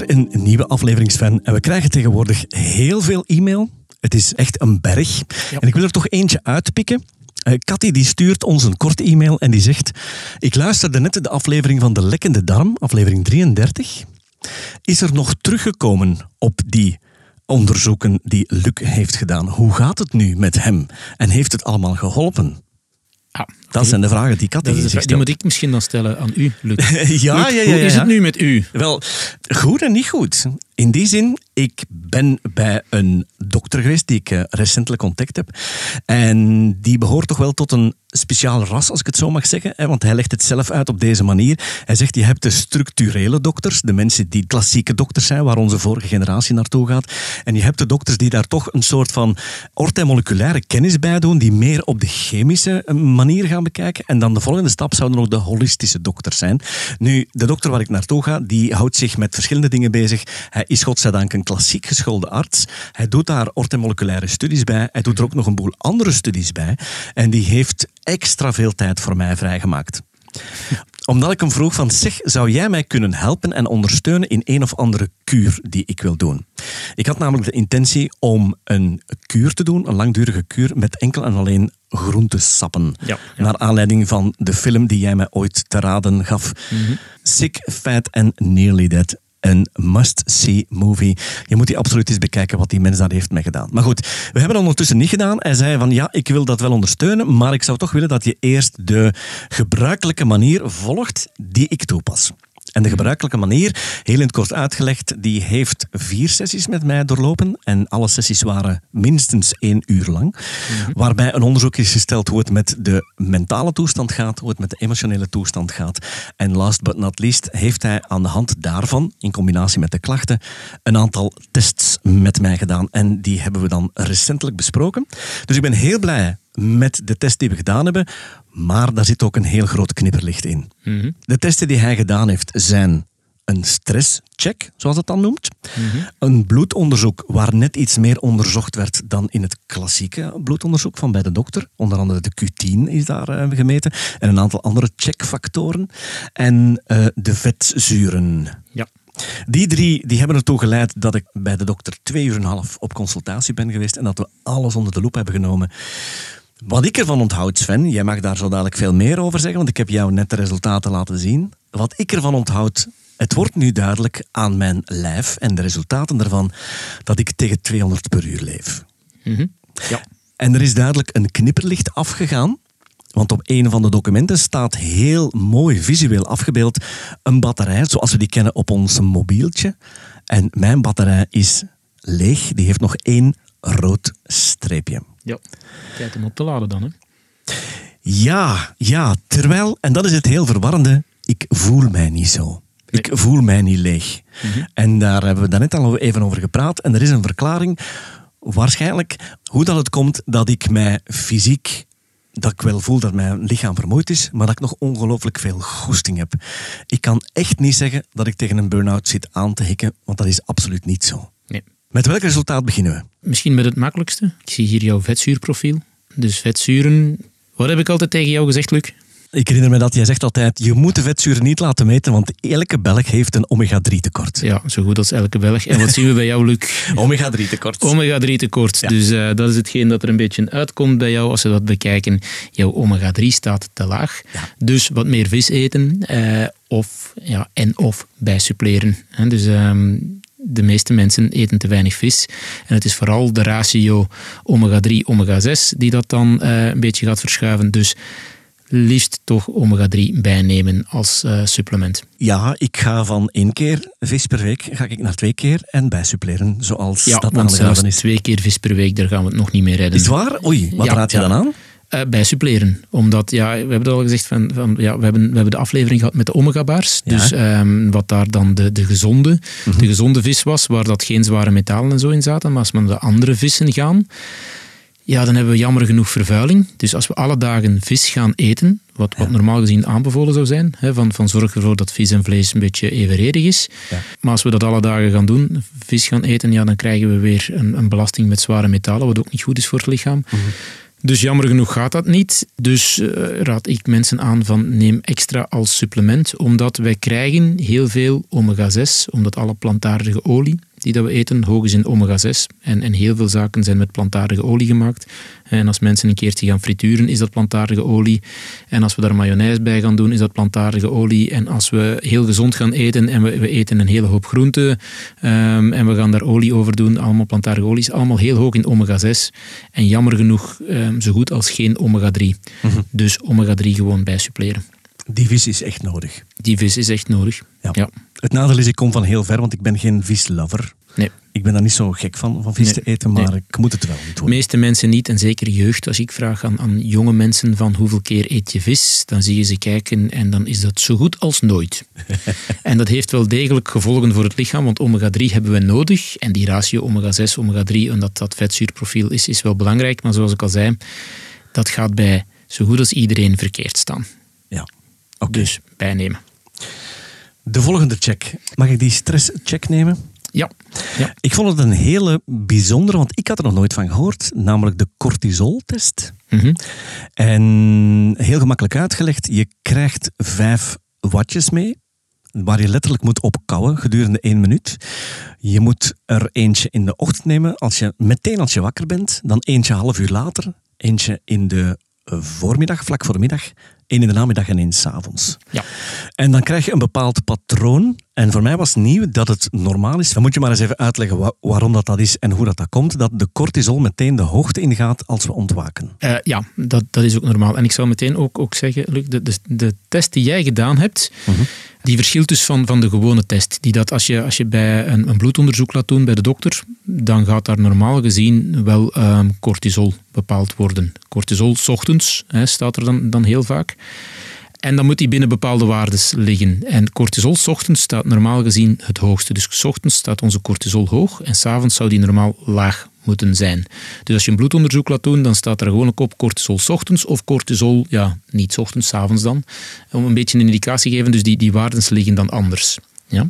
Een nieuwe afleveringsfan. En we krijgen tegenwoordig heel veel e-mail. Het is echt een berg. En ik wil er toch eentje uitpikken. Uh, Cathy die stuurt ons een korte e-mail en die zegt... Ik luisterde net de aflevering van De Lekkende Darm, aflevering 33. Is er nog teruggekomen op die onderzoeken die Luc heeft gedaan? Hoe gaat het nu met hem? En heeft het allemaal geholpen? Ah, Dat zijn de vragen die de zich vraag. Die stelt. moet ik misschien dan stellen aan u, Luc. ja, Luc, ja, ja, Hoe is het nu met u? Wel, goed en niet goed. In die zin, ik ben bij een dokter geweest die ik eh, recentelijk ontdekt heb. En die behoort toch wel tot een speciaal ras, als ik het zo mag zeggen. Hè, want hij legt het zelf uit op deze manier. Hij zegt, je hebt de structurele dokters, de mensen die klassieke dokters zijn, waar onze vorige generatie naartoe gaat. En je hebt de dokters die daar toch een soort van orthomoleculaire kennis bij doen, die meer op de chemische eh, manier gaan bekijken. En dan de volgende stap zouden nog de holistische dokters zijn. Nu, de dokter waar ik naartoe ga, die houdt zich met verschillende dingen bezig. Hij is godzijdank een klassiek geschoolde arts. Hij doet daar orthomoleculaire studies bij. Hij doet er ook nog een boel andere studies bij. En die heeft extra veel tijd voor mij vrijgemaakt omdat ik hem vroeg van, zeg, zou jij mij kunnen helpen en ondersteunen in een of andere kuur die ik wil doen? Ik had namelijk de intentie om een kuur te doen, een langdurige kuur, met enkel en alleen groentesappen. Ja, ja. Naar aanleiding van de film die jij mij ooit te raden gaf. Sick, Fat and Nearly Dead. Een must-see movie. Je moet die absoluut eens bekijken wat die mens daar heeft mee gedaan. Maar goed, we hebben dat ondertussen niet gedaan. Hij zei van ja, ik wil dat wel ondersteunen, maar ik zou toch willen dat je eerst de gebruikelijke manier volgt die ik toepas. En de gebruikelijke manier, heel in het kort uitgelegd, die heeft vier sessies met mij doorlopen. En alle sessies waren minstens één uur lang. Waarbij een onderzoek is gesteld hoe het met de mentale toestand gaat, hoe het met de emotionele toestand gaat. En last but not least heeft hij aan de hand daarvan, in combinatie met de klachten, een aantal tests met mij gedaan. En die hebben we dan recentelijk besproken. Dus ik ben heel blij met de test die we gedaan hebben. Maar daar zit ook een heel groot knipperlicht in. De testen die hij gedaan heeft zijn een stresscheck, zoals het dan noemt. Een bloedonderzoek waar net iets meer onderzocht werd dan in het klassieke bloedonderzoek van bij de dokter. Onder andere de Q10 is daar eh, gemeten. En een aantal andere checkfactoren. En eh, de vetzuren. Ja. Die drie die hebben ertoe geleid dat ik bij de dokter twee uur en een half op consultatie ben geweest en dat we alles onder de loep hebben genomen. Wat ik ervan onthoud, Sven, jij mag daar zo dadelijk veel meer over zeggen, want ik heb jou net de resultaten laten zien. Wat ik ervan onthoud, het wordt nu duidelijk aan mijn lijf en de resultaten daarvan dat ik tegen 200 per uur leef. Ja. En er is duidelijk een knipperlicht afgegaan. Want op een van de documenten staat heel mooi visueel afgebeeld een batterij, zoals we die kennen op ons mobieltje. En mijn batterij is leeg, die heeft nog één rood streepje. ja. Tijd om op te laden dan, hè. Ja, ja, terwijl, en dat is het heel verwarrende, ik voel mij niet zo. Ik voel mij niet leeg. En daar hebben we daarnet al even over gepraat. En er is een verklaring, waarschijnlijk, hoe dat het komt dat ik mij fysiek, dat ik wel voel dat mijn lichaam vermoeid is, maar dat ik nog ongelooflijk veel goesting heb. Ik kan echt niet zeggen dat ik tegen een burn-out zit aan te hikken, want dat is absoluut niet zo. Met welk resultaat beginnen we? Misschien met het makkelijkste. Ik zie hier jouw vetzuurprofiel. Dus vetzuren... Wat heb ik altijd tegen jou gezegd, Luc? Ik herinner me dat jij zegt altijd, je moet de vetzuren niet laten meten, want elke Belg heeft een omega-3 tekort. Ja, zo goed als elke Belg. En wat zien we bij jou, Luc? Omega-3 tekort. Omega-3 tekort. Dus eh, dat is hetgeen dat er een beetje uitkomt bij jou als we dat bekijken. Jouw omega-3 staat te laag. Dus wat meer vis eten eh, of, ja, en of bijsuppleren. Hè. Dus ehm, de meeste mensen eten te weinig vis. En het is vooral de ratio omega-3, omega-6 die dat dan eh, een beetje gaat verschuiven. Dus liefst toch omega-3 bijnemen als eh, supplement. Ja, ik ga van één keer vis per week ga ik naar twee keer en bijsuppleren, zoals Ja, dat aangeraden is. twee keer vis per week, daar gaan we het nog niet meer redden. Is het waar? Oei, wat Ja, raad je ja. dan aan? Eh, bij suppleren. Omdat, ja, we hebben het al gezegd, van, van, ja, we, hebben, we hebben de aflevering gehad met de omega-bars. Ja. Dus ehm, wat daar dan de, de, gezonde, de gezonde vis was, waar dat geen zware metalen en zo in zaten. Maar als we naar de andere vissen gaan, ja, dan hebben we jammer genoeg vervuiling. Dus als we alle dagen vis gaan eten, wat, wat normaal gezien aanbevolen zou zijn, hè, van, van zorg ervoor dat vis en vlees een beetje evenredig is. Ja. Maar als we dat alle dagen gaan doen, vis gaan eten, ja, dan krijgen we weer een, een belasting met zware metalen, wat ook niet goed is voor het lichaam. Dus jammer genoeg gaat dat niet. Dus uh, raad ik mensen aan van neem extra als supplement, omdat wij krijgen heel veel omega-6, omdat alle plantaardige olie die dat we eten hoog is in omega-6. En, en heel veel zaken zijn met plantaardige olie gemaakt. En als mensen een keertje gaan frituren, is dat plantaardige olie. En als we daar mayonaise bij gaan doen, is dat plantaardige olie. En als we heel gezond gaan eten en we, we eten een hele hoop groenten um, en we gaan daar olie over doen, allemaal plantaardige olie, is allemaal heel hoog in omega-6. En jammer genoeg um, zo goed als geen omega-3. Mhm. Dus omega-3 gewoon bijsuppleren. Die vis is echt nodig. Die vis is echt nodig. Ja. Het nadeel is, ik kom van heel ver, want ik ben geen vislover. Nee. Ik ben daar niet zo gek van, van vis te eten, maar ik moet het wel doen. De meeste mensen niet, en zeker jeugd. Als ik vraag aan, aan jonge mensen van hoeveel keer eet je vis, dan zie je ze kijken en dan is dat zo goed als nooit. en dat heeft wel degelijk gevolgen voor het lichaam, want omega-3 hebben we nodig. En die ratio omega-6, omega-3, en dat, dat vetzuurprofiel is, is wel belangrijk. Maar zoals ik al zei, dat gaat bij zo goed als iedereen verkeerd staan. Ja. Dus bijnemen. De volgende check. Mag ik die stresscheck nemen? Ja. ja. Ik vond het een hele bijzondere, want ik had er nog nooit van gehoord, namelijk de cortisoltest. Mm En heel gemakkelijk uitgelegd, je krijgt vijf watjes mee, waar je letterlijk moet opkouwen gedurende één minuut. Je moet er eentje in de ochtend nemen, als je, meteen als je wakker bent, dan eentje half uur later, eentje in de voormiddag, vlak voor de middag, één in de namiddag en één s'avonds. Ja. En dan krijg je een bepaald patroon. En voor mij was nieuw dat het normaal is. Dan moet je maar eens even uitleggen waarom dat, dat is en hoe dat, dat komt. Dat de cortisol meteen de hoogte ingaat als we ontwaken. Uh, ja, dat, dat is ook normaal. En ik zal meteen ook, ook zeggen, Luc, de, de, de test die jij gedaan hebt, mhm. die verschilt dus van, van de gewone test. Die dat als je, als je bij een, een bloedonderzoek laat doen bij de dokter, dan gaat daar normaal gezien wel um, cortisol bepaald worden. Cortisol s ochtends hè, staat er dan, dan heel vaak. En dan moet die binnen bepaalde waardes liggen. En cortisol ochtends staat normaal gezien het hoogste. Dus ochtends staat onze cortisol hoog en s'avonds zou die normaal laag moeten zijn. Dus als je een bloedonderzoek laat doen, dan staat er gewoon op cortisol s ochtends of cortisol, ja, niet ochtends, s avonds dan. Om een beetje een indicatie te geven, dus die, die waarden liggen dan anders. Ja.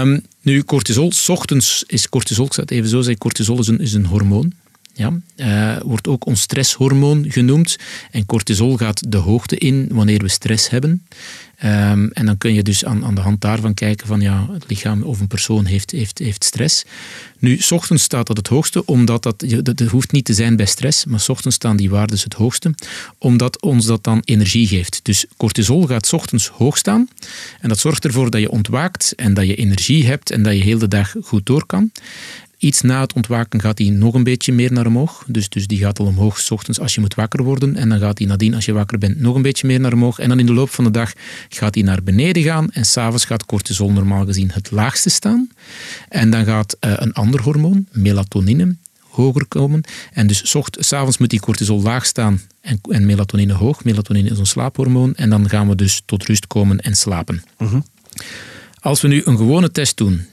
Um, nu, cortisol, ochtends is cortisol, ik zou het even zo zeggen, cortisol is een, is een hormoon. Ja, uh, wordt ook ons stresshormoon genoemd. En cortisol gaat de hoogte in wanneer we stress hebben. Um, en dan kun je dus aan, aan de hand daarvan kijken van ja, het lichaam of een persoon heeft, heeft, heeft stress. Nu, ochtends staat dat het hoogste, omdat dat, dat hoeft niet te zijn bij stress, maar ochtends staan die waarden het hoogste, omdat ons dat dan energie geeft. Dus cortisol gaat ochtends hoog staan en dat zorgt ervoor dat je ontwaakt en dat je energie hebt en dat je heel de dag goed door kan. Iets na het ontwaken gaat hij nog een beetje meer naar omhoog. Dus, dus die gaat al omhoog s ochtends als je moet wakker worden. En dan gaat hij nadien, als je wakker bent, nog een beetje meer naar omhoog. En dan in de loop van de dag gaat hij naar beneden gaan. En s'avonds gaat cortisol normaal gezien het laagste staan. En dan gaat uh, een ander hormoon, melatonine, hoger komen. En dus s'avonds moet die cortisol laag staan en, en, melatonine hoog. Melatonine is een slaaphormoon. En dan gaan we dus tot rust komen en slapen. Mm Als we nu een gewone test doen,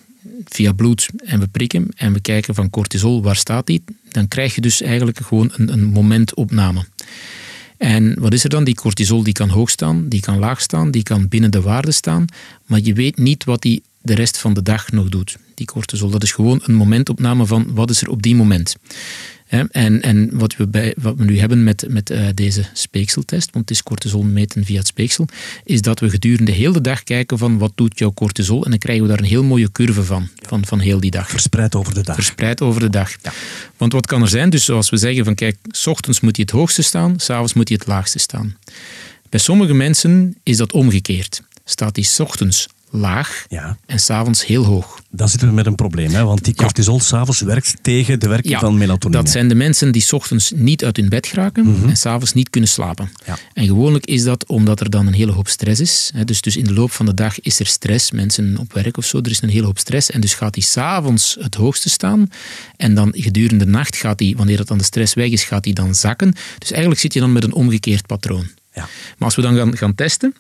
via bloed en we prikken en we kijken van cortisol, waar staat die? Dan krijg je dus eigenlijk gewoon een, een momentopname. En wat is er dan? Die cortisol die kan hoog staan, die kan laag staan, die kan binnen de waarde staan, maar je weet niet wat die de rest van de dag nog doet. Die cortisol, dat is gewoon een momentopname van wat is er op die moment. En, en wat, we bij, wat we nu hebben met, met uh, deze speekseltest, want het is cortisol meten via het speeksel, is dat we gedurende heel de dag kijken van wat doet jouw cortisol en dan krijgen we daar een heel mooie curve van, van, van heel die dag. Verspreid over de dag. Verspreid over de dag. Ja. Want wat kan er zijn? Dus zoals we zeggen van kijk, s ochtends moet hij het hoogste staan, s'avonds moet hij het laagste staan. Bij sommige mensen is dat omgekeerd. Staat hij s ochtends laag ja. en s'avonds heel hoog. Dan zitten we met een probleem, hè? want die cortisol ja. s'avonds werkt tegen de werking van melatonine. Dat zijn de mensen die s ochtends niet uit hun bed geraken mm -hmm. en s'avonds niet kunnen slapen. Ja. En gewoonlijk is dat omdat er dan een hele hoop stress is. Dus, dus in de loop van de dag is er stress, mensen op werk of zo, er is een hele hoop stress. En dus gaat die s'avonds het hoogste staan. En dan gedurende de nacht gaat die, wanneer het dan de stress weg is, gaat die dan zakken. Dus eigenlijk zit je dan met een omgekeerd patroon. Ja. Maar als we dan gaan, gaan testen,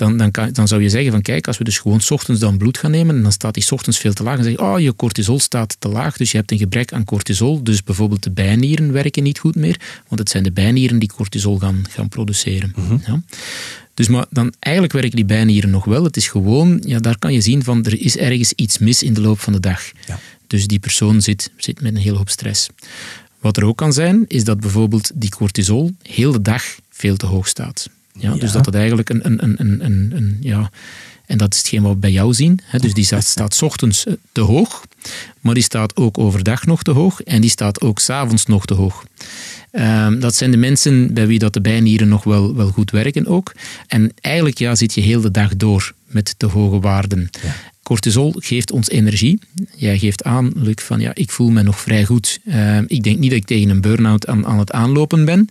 dan, dan, kan, dan zou je zeggen van kijk, als we dus gewoon s ochtends dan bloed gaan nemen en dan staat die s ochtends veel te laag en zeg je, oh, je cortisol staat te laag, dus je hebt een gebrek aan cortisol, dus bijvoorbeeld de bijnieren werken niet goed meer, want het zijn de bijnieren die cortisol gaan, gaan produceren. Mm -hmm. ja. Dus maar dan eigenlijk werken die bijnieren nog wel. Het is gewoon, ja, daar kan je zien van er is ergens iets mis in de loop van de dag. Ja. Dus die persoon zit, zit met een hele hoop stress. Wat er ook kan zijn, is dat bijvoorbeeld die cortisol heel de dag veel te hoog staat. Ja, Dus dat het eigenlijk een, een, een, een, een, een ja, en dat is hetgeen wat we bij jou zien. Hè. Dus die staat, staat ochtends eh, te hoog, maar die staat ook overdag nog te hoog en die staat ook s'avonds nog te hoog. Ehm, dat zijn de mensen bij wie dat de bijnieren nog wel, wel goed werken ook. En eigenlijk ja, zit je heel de dag door met te hoge waarden. Cortisol geeft ons energie. Jij geeft aan, Luc, van ja, ik voel me nog vrij goed. Ehm, ik denk niet dat ik tegen een burn-out aan, aan het aanlopen ben.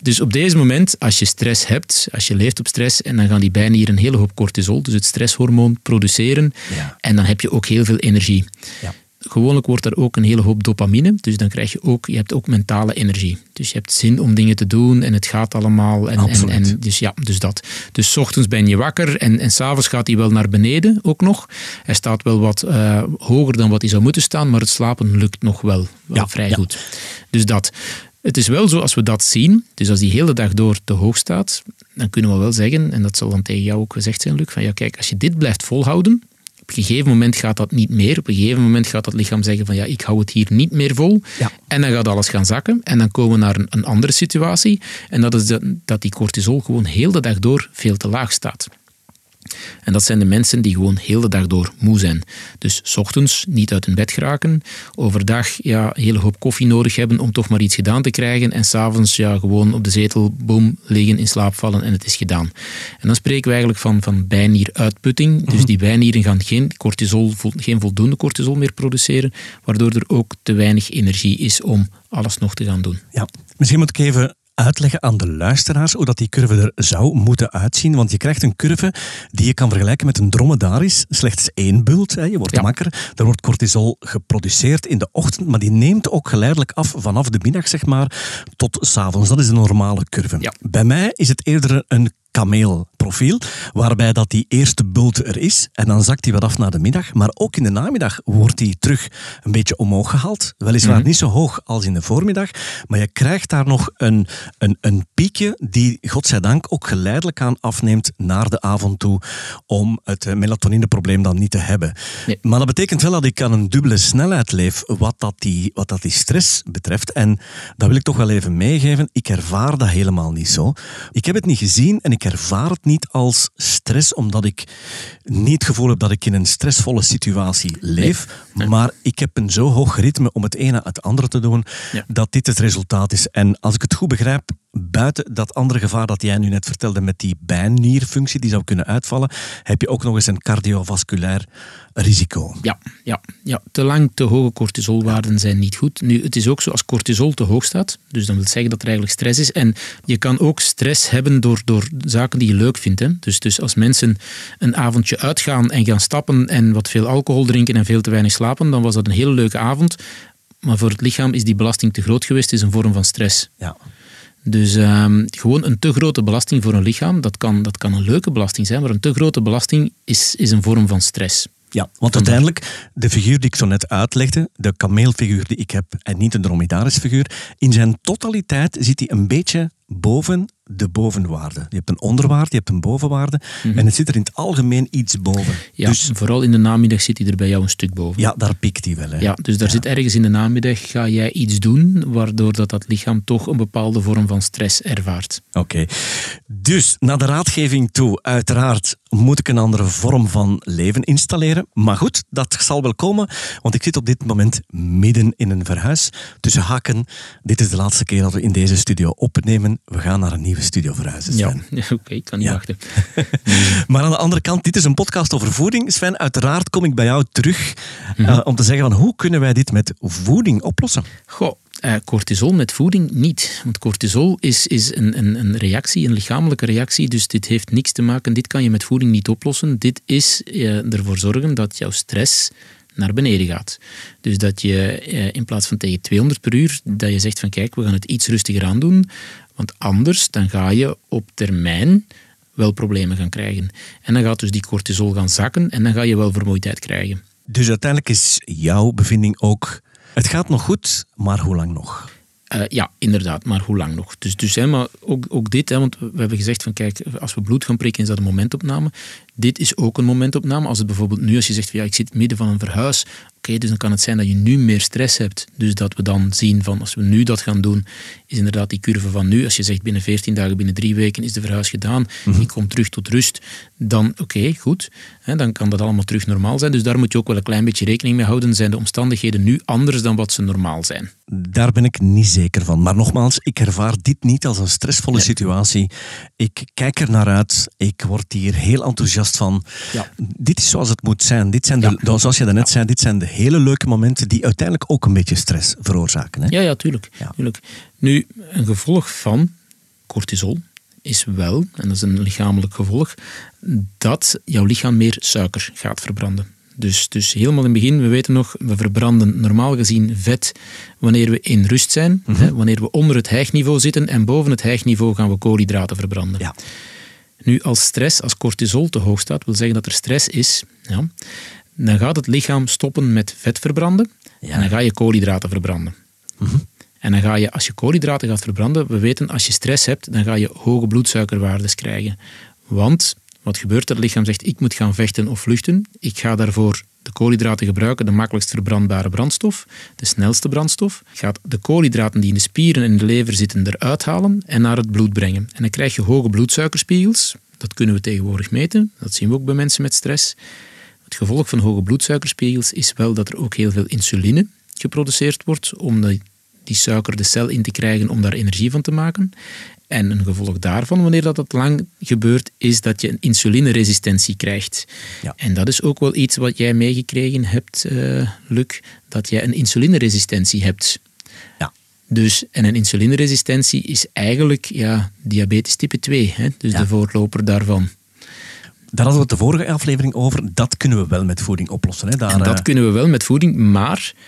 Dus op deze moment, als je stress hebt, als je leeft op stress, en dan gaan die bijnieren een hele hoop cortisol, dus het stresshormoon, produceren. Ja. En dan heb je ook heel veel energie. Ja gewoonlijk wordt er ook een hele hoop dopamine. Dus dan krijg je ook, je hebt ook mentale energie. Dus je hebt zin om dingen te doen en het gaat allemaal. En, en, en, dus ja, dus dat. Dus s ochtends ben je wakker en, en s'avonds gaat hij wel naar beneden ook nog. Hij staat wel wat uh, hoger dan wat hij zou moeten staan, maar het slapen lukt nog wel, wel ja, vrij ja. goed. Dus dat. Het is wel zo, als we dat zien, dus als die hele dag door te hoog staat, dan kunnen we wel zeggen, en dat zal dan tegen jou ook gezegd zijn, Luc, van ja, kijk, als je dit blijft volhouden, op een gegeven moment gaat dat niet meer. Op een gegeven moment gaat dat lichaam zeggen van ja, ik hou het hier niet meer vol. Ja. En dan gaat alles gaan zakken. En dan komen we naar een, een andere situatie. En dat is dat die cortisol gewoon heel de dag door veel te laag staat. En dat zijn de mensen die gewoon heel de dag door moe zijn. Dus s ochtends niet uit hun bed geraken, overdag ja, een hele hoop koffie nodig hebben om toch maar iets gedaan te krijgen en s'avonds ja, gewoon op de zetel, boom, liggen, in slaap vallen en het is gedaan. En dan spreken we eigenlijk van, van bijnieruitputting. Dus mhm. die bijnieren gaan geen, cortisol, geen voldoende cortisol meer produceren, waardoor er ook te weinig energie is om alles nog te gaan doen. Ja, misschien moet ik even uitleggen aan de luisteraars hoe dat die curve er zou moeten uitzien? Want je krijgt een curve die je kan vergelijken met een dromedaris. Slechts één bult, hè. je wordt ja. wakker. Er wordt cortisol geproduceerd in de ochtend, maar die neemt ook geleidelijk af vanaf de middag, zeg maar, tot s'avonds. Dat is een normale curve. Ja. Bij mij is het eerder een kameelprofiel, waarbij dat die eerste bult er is en dan zakt hij wat af naar de middag. Maar ook in de namiddag wordt hij terug een beetje omhoog gehaald. Weliswaar mm niet zo hoog als in de voormiddag, maar je krijgt daar nog een, een, een piekje die, godzijdank, ook geleidelijk aan afneemt naar de avond toe om het eh, melatonineprobleem dan niet te hebben. Nee. Maar dat betekent wel dat ik aan een dubbele snelheid leef wat dat, die, wat dat die stress betreft. En dat wil ik toch wel even meegeven. Ik ervaar dat helemaal niet zo. Ik heb het niet gezien en ik ervaar het niet als stress, omdat ik niet het gevoel heb dat ik in een stressvolle situatie leef. Maar ik heb een zo hoog ritme om het ene het andere te doen, dat dit het resultaat is. En als ik het goed begrijp, buiten dat andere gevaar dat jij nu net vertelde met die bijnierfunctie die zou kunnen uitvallen, heb je ook nog eens een cardiovasculair risico. Ja, ja, ja. te lang te hoge cortisolwaarden zijn niet goed. Nu, het is ook zo als cortisol te hoog staat, dus dan wil zeggen dat er eigenlijk stress is. En je kan ook stress hebben door, door zaken die je leuk vindt. Hè. Dus, dus als mensen een avondje uitgaan en gaan stappen en wat veel alcohol drinken en veel te weinig slapen, dan was dat een hele leuke avond. Maar voor het lichaam is die belasting te groot geweest, is een vorm van stress. Ja. Dus um, gewoon een te grote belasting voor een lichaam, dat kan, dat kan een leuke belasting zijn, maar een te grote belasting is, is een vorm van stress. Ja, want uiteindelijk, de figuur die ik zo net uitlegde, de kameelfiguur die ik heb en niet een dromedarisfiguur, in zijn totaliteit zit hij een beetje boven de bovenwaarde. Je hebt een onderwaarde, je hebt een bovenwaarde. Mhm. En het zit er in het algemeen iets boven. Ja, dus, vooral in de namiddag zit hij er bij jou een stuk boven. Ja, daar pikt hij wel. Hè. Ja, dus daar zit ergens in de namiddag, ga jij iets doen, waardoor dat, dat lichaam toch een bepaalde vorm van stress ervaart. Oké. Dus, naar de raadgeving toe, uiteraard moet ik een andere vorm van leven installeren. Maar goed, dat zal wel komen, want ik zit op dit moment midden in een verhuis. Tussen haken, dit is de laatste keer dat we in deze studio opnemen. We gaan naar een nieuwe studio verhuizen, Sven. Ja, oké, ik kan niet wachten. maar aan de andere kant, dit is een podcast over voeding. Sven, uiteraard kom ik bij jou terug mm -hmm. uh, om te zeggen van hoe kunnen wij dit met voeding oplossen? Goh, uh, cortisol met voeding niet. Want cortisol is, is een, een, een, reactie, een lichamelijke reactie. Dus dit heeft niks te maken. Dit kan je met voeding niet oplossen. Dit is uh, ervoor zorgen dat jouw stress naar beneden gaat. Dus dat je in plaats van tegen 200 per uur, dat je zegt van kijk, we gaan het iets rustiger aan doen. Want anders dan ga je op termijn wel problemen gaan krijgen. En dan gaat dus die cortisol gaan zakken en dan ga je wel vermoeidheid krijgen. Dus uiteindelijk is jouw bevinding ook, het gaat nog goed, maar hoe lang nog? Uh, ja, inderdaad, maar hoe lang nog? Dus, dus hè, maar ook, ook dit, hè, want we hebben gezegd van kijk, als we bloed gaan prikken is dat een momentopname. Dit is ook een momentopname. Als het bijvoorbeeld nu, als je zegt van ja, ik zit midden van een verhuis, Oké, dus dan kan het zijn dat je nu meer stress hebt. Dus dat we dan zien van als we nu dat gaan doen, is inderdaad die curve van nu. Als je zegt binnen 14 dagen, binnen drie weken is de verhuis gedaan. Mm Je komt terug tot rust. Dan oké, goed. Hè, dan kan dat allemaal terug normaal zijn. Dus daar moet je ook wel een klein beetje rekening mee houden. Zijn de omstandigheden nu anders dan wat ze normaal zijn? Daar ben ik niet zeker van. Maar nogmaals, ik ervaar dit niet als een stressvolle situatie. Ik kijk er naar uit. Ik word hier heel enthousiast van. Ja. Dit is zoals het moet zijn. Dit zijn de, Zoals je daarnet zei, dit zijn de hele leuke momenten die uiteindelijk ook een beetje stress veroorzaken. Hè? Ja, ja, tuurlijk. tuurlijk. Nu, een gevolg van cortisol is wel, en dat is een lichamelijk gevolg, dat jouw lichaam meer suiker gaat verbranden. Dus, dus helemaal in het begin, we weten nog, we verbranden normaal gezien vet wanneer we in rust zijn, hè, mhm. wanneer we onder het hijgniveau zitten en boven het hijgniveau gaan we koolhydraten verbranden. Ja. Nu, als stress, als cortisol te hoog staat, wil zeggen dat er stress is, ja, dan gaat het lichaam stoppen met vet verbranden en dan ga je koolhydraten verbranden. Mhm. En dan ga je, als je koolhydraten gaat verbranden, we weten als je stress hebt, dan ga je hoge bloedsuikerwaardes krijgen. Want wat gebeurt er? Het lichaam zegt, ik moet gaan vechten of vluchten. Ik ga daarvoor de koolhydraten gebruiken, de makkelijkst verbrandbare brandstof, de snelste brandstof. Gaat de koolhydraten die in de spieren en de lever zitten eruit halen en naar het bloed brengen. En dan krijg je hoge bloedsuikerspiegels. Dat kunnen we tegenwoordig meten. Dat zien we ook bij mensen met stress. Het gevolg van hoge bloedsuikerspiegels is wel dat er ook heel veel insuline geproduceerd wordt om die, die suiker de cel in te krijgen om daar energie van te maken. En een gevolg daarvan, wanneer dat, dat lang gebeurt, is dat je een insulineresistentie krijgt. Ja. En dat is ook wel iets wat jij meegekregen hebt, uh, Luc, dat jij een insulineresistentie hebt. Ja. Dus, en een insulineresistentie is eigenlijk ja, diabetes type 2, hè? dus de voorloper daarvan. Daar hadden we het de vorige aflevering over. Dat kunnen we wel met voeding oplossen. Hè? Daar, en dat eh, kunnen we wel met voeding, maar eh,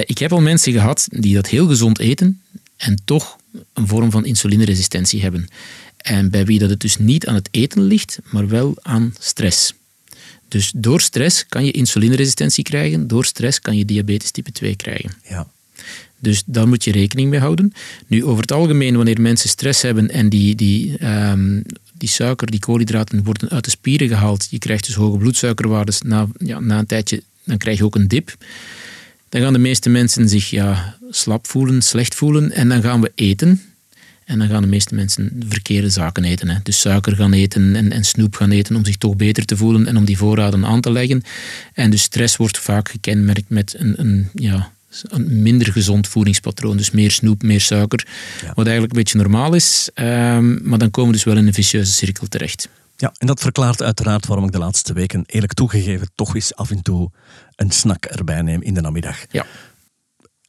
ik heb al mensen gehad die dat heel gezond eten en toch een vorm van insulineresistentie hebben. En bij wie dat het dus niet aan het eten ligt, maar wel aan stress. Dus door stress kan je insulineresistentie krijgen, door stress kan je diabetes type 2 krijgen. Ja. Dus daar moet je rekening mee houden. Nu, over het algemeen, wanneer mensen stress hebben en die, die, um, die suiker, die koolhydraten worden uit de spieren gehaald, je krijgt dus hoge bloedsuikerwaardes, na, ja, na een tijdje dan krijg je ook een dip. Dan gaan de meeste mensen zich ja, slap voelen, slecht voelen en dan gaan we eten. En dan gaan de meeste mensen verkeerde zaken eten. Hè. Dus suiker gaan eten en, en snoep gaan eten om zich toch beter te voelen en om die voorraden aan te leggen. En dus stress wordt vaak gekenmerkt met een, een ja, een minder gezond voedingspatroon. Dus meer snoep, meer suiker. Wat eigenlijk een beetje normaal is. Um, maar dan komen we dus wel in een vicieuze cirkel terecht. Ja, en dat verklaart uiteraard waarom ik de laatste weken, eerlijk toegegeven, toch eens af en toe een snack erbij neem in de namiddag. Ja.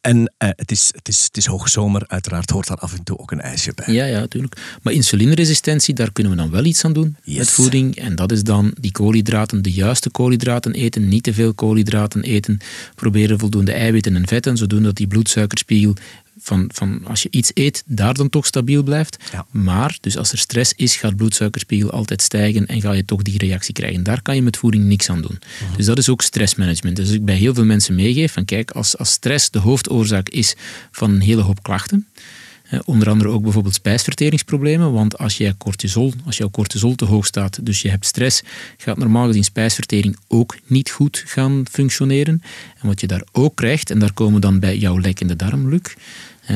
En uh, het, is, het, is, het is hoogzomer, uiteraard hoort daar af en toe ook een ijsje bij. Ja, ja, natuurlijk. Maar insulineresistentie, daar kunnen we dan wel iets aan doen met voeding. En dat is dan die koolhydraten, de juiste koolhydraten eten, niet te veel koolhydraten eten. Proberen voldoende eiwitten en vetten, zodat die bloedsuikerspiegel van, van als je iets eet, daar dan toch stabiel blijft. Maar, dus als er stress is, gaat bloedsuikerspiegel altijd stijgen en ga je toch die reactie krijgen. Daar kan je met voeding niks aan doen. Dus dat is ook stressmanagement. Dus ik bij heel veel mensen meegeef van kijk, als, als stress de hoofdoorzaak is van een hele hoop klachten, Onder andere ook bijvoorbeeld spijsverteringsproblemen, want als, jij cortisol, als jouw cortisol te hoog staat, dus je hebt stress, gaat normaal gezien spijsvertering ook niet goed gaan functioneren. En wat je daar ook krijgt, en daar komen we dan bij jouw lekkende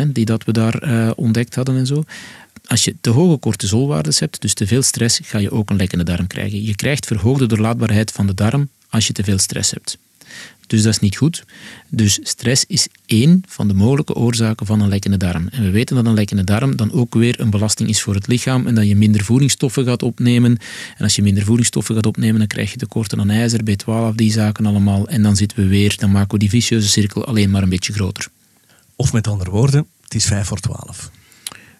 die dat we daar uh, ontdekt hadden en zo. Als je te hoge cortisolwaardes hebt, dus te veel stress, ga je ook een lekkende darm krijgen. Je krijgt verhoogde doorlaatbaarheid van de darm als je te veel stress hebt. Dus dat is niet goed. Dus stress is één van de mogelijke oorzaken van een lekkende darm. En we weten dat een lekkende darm dan ook weer een belasting is voor het lichaam en dat je minder voedingsstoffen gaat opnemen. En als je minder voedingsstoffen gaat opnemen, dan krijg je tekorten aan ijzer, B12, die zaken allemaal. En dan zitten we weer, dan maken we die vicieuze cirkel alleen maar een beetje groter. Of met andere woorden, het is 5 voor 12.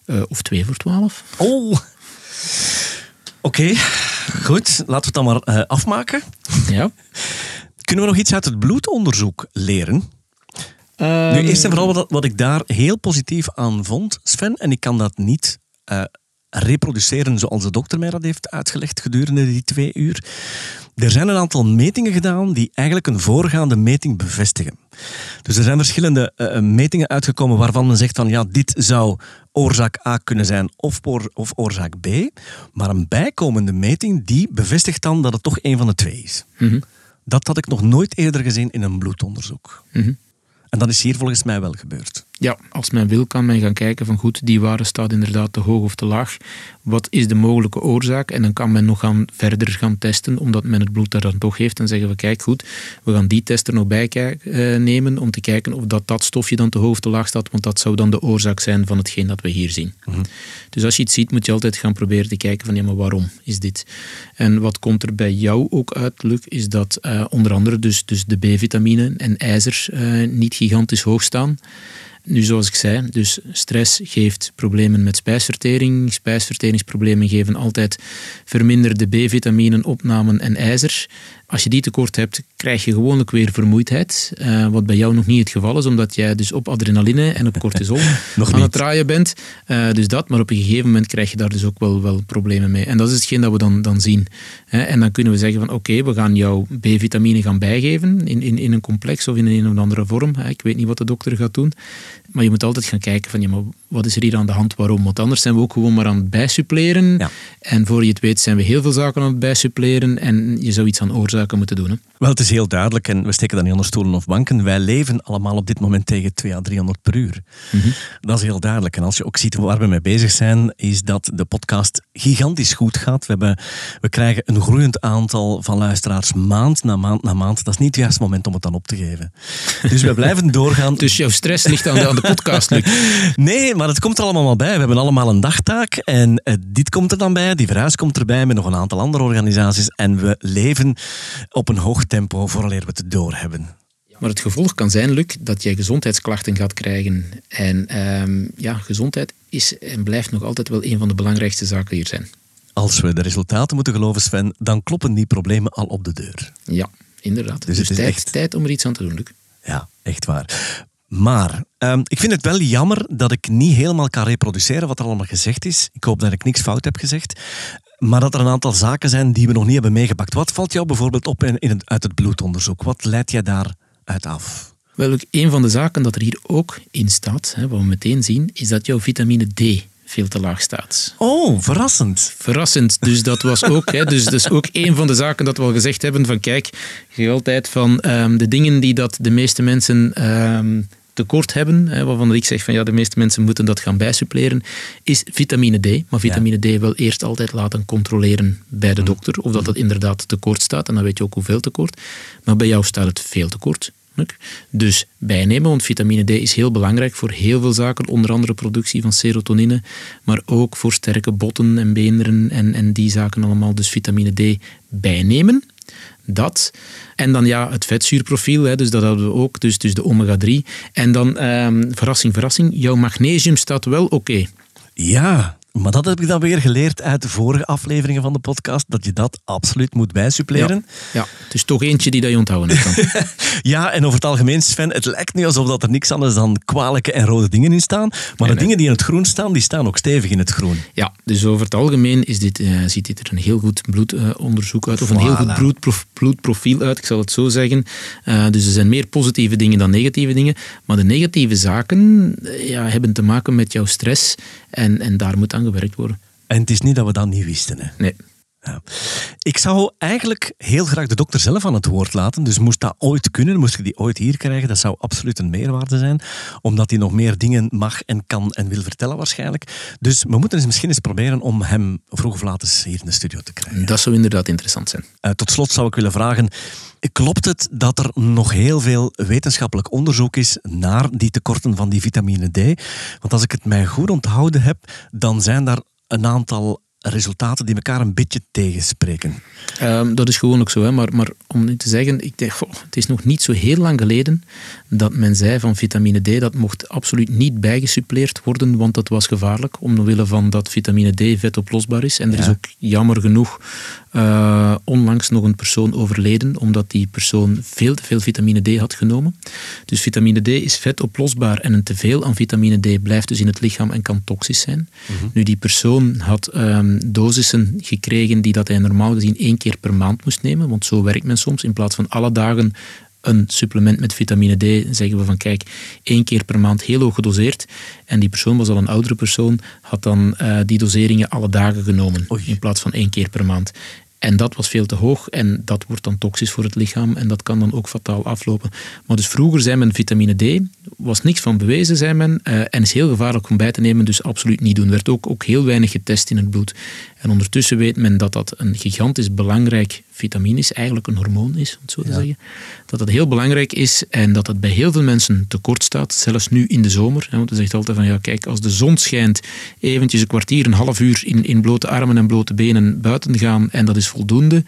Uh, of 2 voor 12. Oh! Oké, goed. Laten we het dan maar uh, afmaken. Ja. Kunnen we nog iets uit het bloedonderzoek leren? Nu, eerst en vooral wat, wat, ik daar heel positief aan vond, Sven, en ik kan dat niet uh, reproduceren zoals de dokter mij dat heeft uitgelegd gedurende die twee uur. Er zijn een aantal metingen gedaan die eigenlijk een voorgaande meting bevestigen. Dus er zijn verschillende uh, metingen uitgekomen waarvan men zegt van ja, dit zou oorzaak A kunnen zijn of, of oorzaak B. Maar een bijkomende meting die bevestigt dan dat het toch een van de twee is. Mm Dat had ik nog nooit eerder gezien in een bloedonderzoek. Mhm. En dat is hier volgens mij wel gebeurd. Ja, als men wil kan men gaan kijken van goed, die waarde staat inderdaad te hoog of te laag. Wat is de mogelijke oorzaak? En dan kan men nog gaan verder gaan testen, omdat men het bloed daar dan toch heeft. En zeggen we, kijk goed, we gaan die test er nog bij eh, nemen om te kijken of dat, dat stofje dan te hoog of te laag staat, want dat zou dan de oorzaak zijn van hetgeen dat we hier zien. Mhm. Dus als je iets ziet, moet je altijd gaan proberen te kijken van ja, maar waarom is dit? En wat komt er bij jou ook uit, Luc, is dat eh, onder andere dus, dus de B-vitamine en ijzer eh, niet gigantisch hoog staan. Nu, zoals ik zei, dus stress geeft problemen met spijsvertering. Spijsverteringsproblemen geven altijd verminderde B-vitaminen, opnamen en ijzer. Als je die tekort hebt, krijg je gewoonlijk weer vermoeidheid. Uh, wat bij jou nog niet het geval is, omdat jij dus op adrenaline en op cortisol aan het draaien bent. Uh, dus dat, maar op een gegeven moment krijg je daar dus ook wel, wel problemen mee. En dat is hetgeen dat we dan, dan zien. en dan kunnen we zeggen van oké, we gaan jouw B-vitamine gaan bijgeven in, in, in een complex of in een of andere vorm. Ik weet niet wat de dokter gaat doen. Maar je moet altijd gaan kijken van ja, maar wat is er hier aan de hand, waarom? Want anders zijn we ook gewoon maar aan het bijsuppleren. Ja. En voor je het weet zijn we heel veel zaken aan het bijsuppleren en je zou iets aan oorzaken moeten doen. Hè? Wel, het is heel duidelijk en we steken dat niet onder stoelen of banken. Wij leven allemaal op dit moment tegen 2 à 300 per uur. Mhm. Dat is heel duidelijk. En als je ook ziet waar we mee bezig zijn, is dat de podcast gigantisch goed gaat. We, hebben, we krijgen een groeiend aantal van luisteraars maand na maand na maand. Dat is niet het juiste moment om het dan op te geven. Dus we blijven doorgaan. Dus jouw stress ligt aan de, aan de podcast, Luc. Nee, maar het komt er allemaal bij. We hebben allemaal een dagtaak en uh, dit komt er dan bij, die verhuis komt erbij met nog een aantal andere organisaties en we leven op een hoog tempo vooraleer we het doorhebben. Maar het gevolg kan zijn, Luc, dat jij gezondheidsklachten gaat krijgen. En um, ja, gezondheid is en blijft nog altijd wel een van de belangrijkste zaken hier zijn. Als we de resultaten moeten geloven, Sven, dan kloppen die problemen al op de deur. Ja, inderdaad. Dus, dus het is tijd, echt... tijd om er iets aan te doen, Luc. Ja, echt waar. Maar um, ik vind het wel jammer dat ik niet helemaal kan reproduceren wat er allemaal gezegd is. Ik hoop dat ik niks fout heb gezegd. Maar dat er een aantal zaken zijn die we nog niet hebben meegepakt. Wat valt jou bijvoorbeeld op in, in het, uit het bloedonderzoek? Wat leidt jij daaruit af? Wel, een van de zaken dat er hier ook in staat, hè, wat we meteen zien, is dat jouw vitamine D veel te laag staat. Oh, verrassend. Verrassend. Dus dat was ook, hè, dus, dus ook een van de zaken dat we al gezegd hebben van kijk, je altijd van um, de dingen die dat de meeste mensen um, tekort hebben, hè, waarvan ik zeg van ja, de meeste mensen moeten dat gaan bijsuppleren, is vitamine D. Maar vitamine D wel eerst altijd laten controleren bij de dokter of dat het inderdaad tekort staat. En dan weet je ook hoeveel tekort. Maar bij jou staat het veel tekort. Dus bijnemen, want vitamine D is heel belangrijk voor heel veel zaken, onder andere productie van serotonine, maar ook voor sterke botten en beenderen en, en die zaken allemaal. Dus vitamine D bijnemen. Dat. En dan ja, het vetzuurprofiel, hè, dus dat hadden we ook, dus, dus de omega-3. En dan, ehm, verrassing, verrassing, jouw magnesium staat wel oké. Ja, maar dat heb ik dan weer geleerd uit de vorige afleveringen van de podcast, dat je dat absoluut moet bijsuppleren. Ja, ja. het is toch eentje die dat je onthouden hebt. ja, en over het algemeen, Sven, het lijkt nu alsof dat er niks anders dan kwalijke en rode dingen in staan. Maar de dingen die in het groen staan, die staan ook stevig in het groen. Ja, dus over het algemeen is dit, uh, ziet dit er een heel goed bloedonderzoek uit, of een heel goed bloedprof, bloedprofiel uit, ik zal het zo zeggen. Uh, dus er zijn meer positieve dingen dan negatieve dingen. Maar de negatieve zaken uh, ja, hebben te maken met jouw stress en, en daar moet aan gewerkt worden. En het is niet dat we dat niet wisten. Hè? Nee. Ja. Ik zou eigenlijk heel graag de dokter zelf aan het woord laten. Dus moest dat ooit kunnen, moest ik die ooit hier krijgen, dat zou absoluut een meerwaarde zijn. Omdat hij nog meer dingen mag en kan en wil vertellen waarschijnlijk. Dus we moeten eens misschien eens proberen om hem vroeg of laat hier in de studio te krijgen. Dat zou inderdaad interessant zijn. Uh, tot slot zou ik willen vragen, klopt het dat er nog heel veel wetenschappelijk onderzoek is naar die tekorten van die vitamine D? Want als ik het mij goed onthouden heb, dan zijn daar een aantal resultaten die elkaar een beetje tegenspreken. Um, dat is gewoon ook zo, hè. Maar, maar om nu te zeggen, ik denk, goh, het is nog niet zo heel lang geleden dat men zei van vitamine D, dat mocht absoluut niet bijgesuppleerd worden, want dat was gevaarlijk, omwille van dat vitamine D vetoplosbaar is. En er is ook jammer genoeg uh, onlangs nog een persoon overleden, omdat die persoon veel te veel vitamine D had genomen. Dus vitamine D is vetoplosbaar en een teveel aan vitamine D blijft dus in het lichaam en kan toxisch zijn. Mhm. Nu, die persoon had um, dosissen gekregen die dat hij normaal gezien één keer per maand moest nemen, want zo werkt men soms. In plaats van alle dagen een supplement met vitamine D, zeggen we van kijk, één keer per maand heel hoog gedoseerd. En die persoon was al een oudere persoon, had dan uh, die doseringen alle dagen genomen, in plaats van één keer per maand. En dat was veel te hoog en dat wordt dan toxisch voor het lichaam en dat kan dan ook fataal aflopen. Maar dus vroeger zei men vitamine D, was niks van bewezen, zei men, uh, en is heel gevaarlijk om bij te nemen, dus absoluut niet doen. Werd ook, ook heel weinig getest in het bloed. En ondertussen weet men dat dat een gigantisch belangrijk vitamine is, eigenlijk een hormoon is, om het zo te zeggen. Dat dat heel belangrijk is en dat het bij heel veel mensen tekort staat, zelfs nu in de zomer. Want we zegt altijd van, ja kijk, als de zon schijnt, eventjes een kwartier, een half uur in, in blote armen en blote benen buiten gaan en dat is voldoende.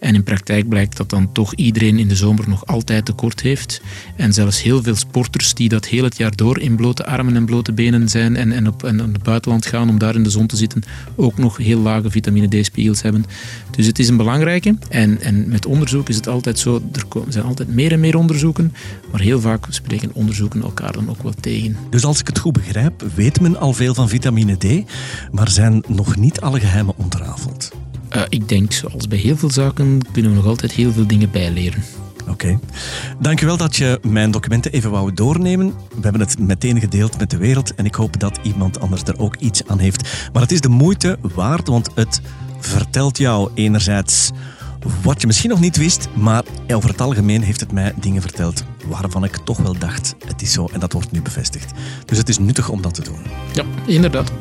En in praktijk blijkt dat dan toch iedereen in de zomer nog altijd tekort heeft. En zelfs heel veel sporters die dat heel het jaar door in blote armen en blote benen zijn en, en, op, en naar het buitenland gaan om daar in de zon te zitten, ook nog heel lage vitamine D-spiegels hebben. Dus het is een belangrijke. En, en met onderzoek is het altijd zo, er zijn altijd meer en meer onderzoeken, maar heel vaak spreken onderzoeken elkaar dan ook wel tegen. Dus als ik het goed begrijp, weet men al veel van vitamine D, maar zijn nog niet alle geheimen ontrafeld. Uh, ik denk, zoals bij heel veel zaken, kunnen we nog altijd heel veel dingen bijleren. Oké. Okay. Dankjewel dat je mijn documenten even wou doornemen. We hebben het meteen gedeeld met de wereld en ik hoop dat iemand anders er ook iets aan heeft. Maar het is de moeite waard, want het vertelt jou enerzijds wat je misschien nog niet wist, maar over het algemeen heeft het mij dingen verteld waarvan ik toch wel dacht, het is zo en dat wordt nu bevestigd. Dus het is nuttig om dat te doen. Ja, inderdaad.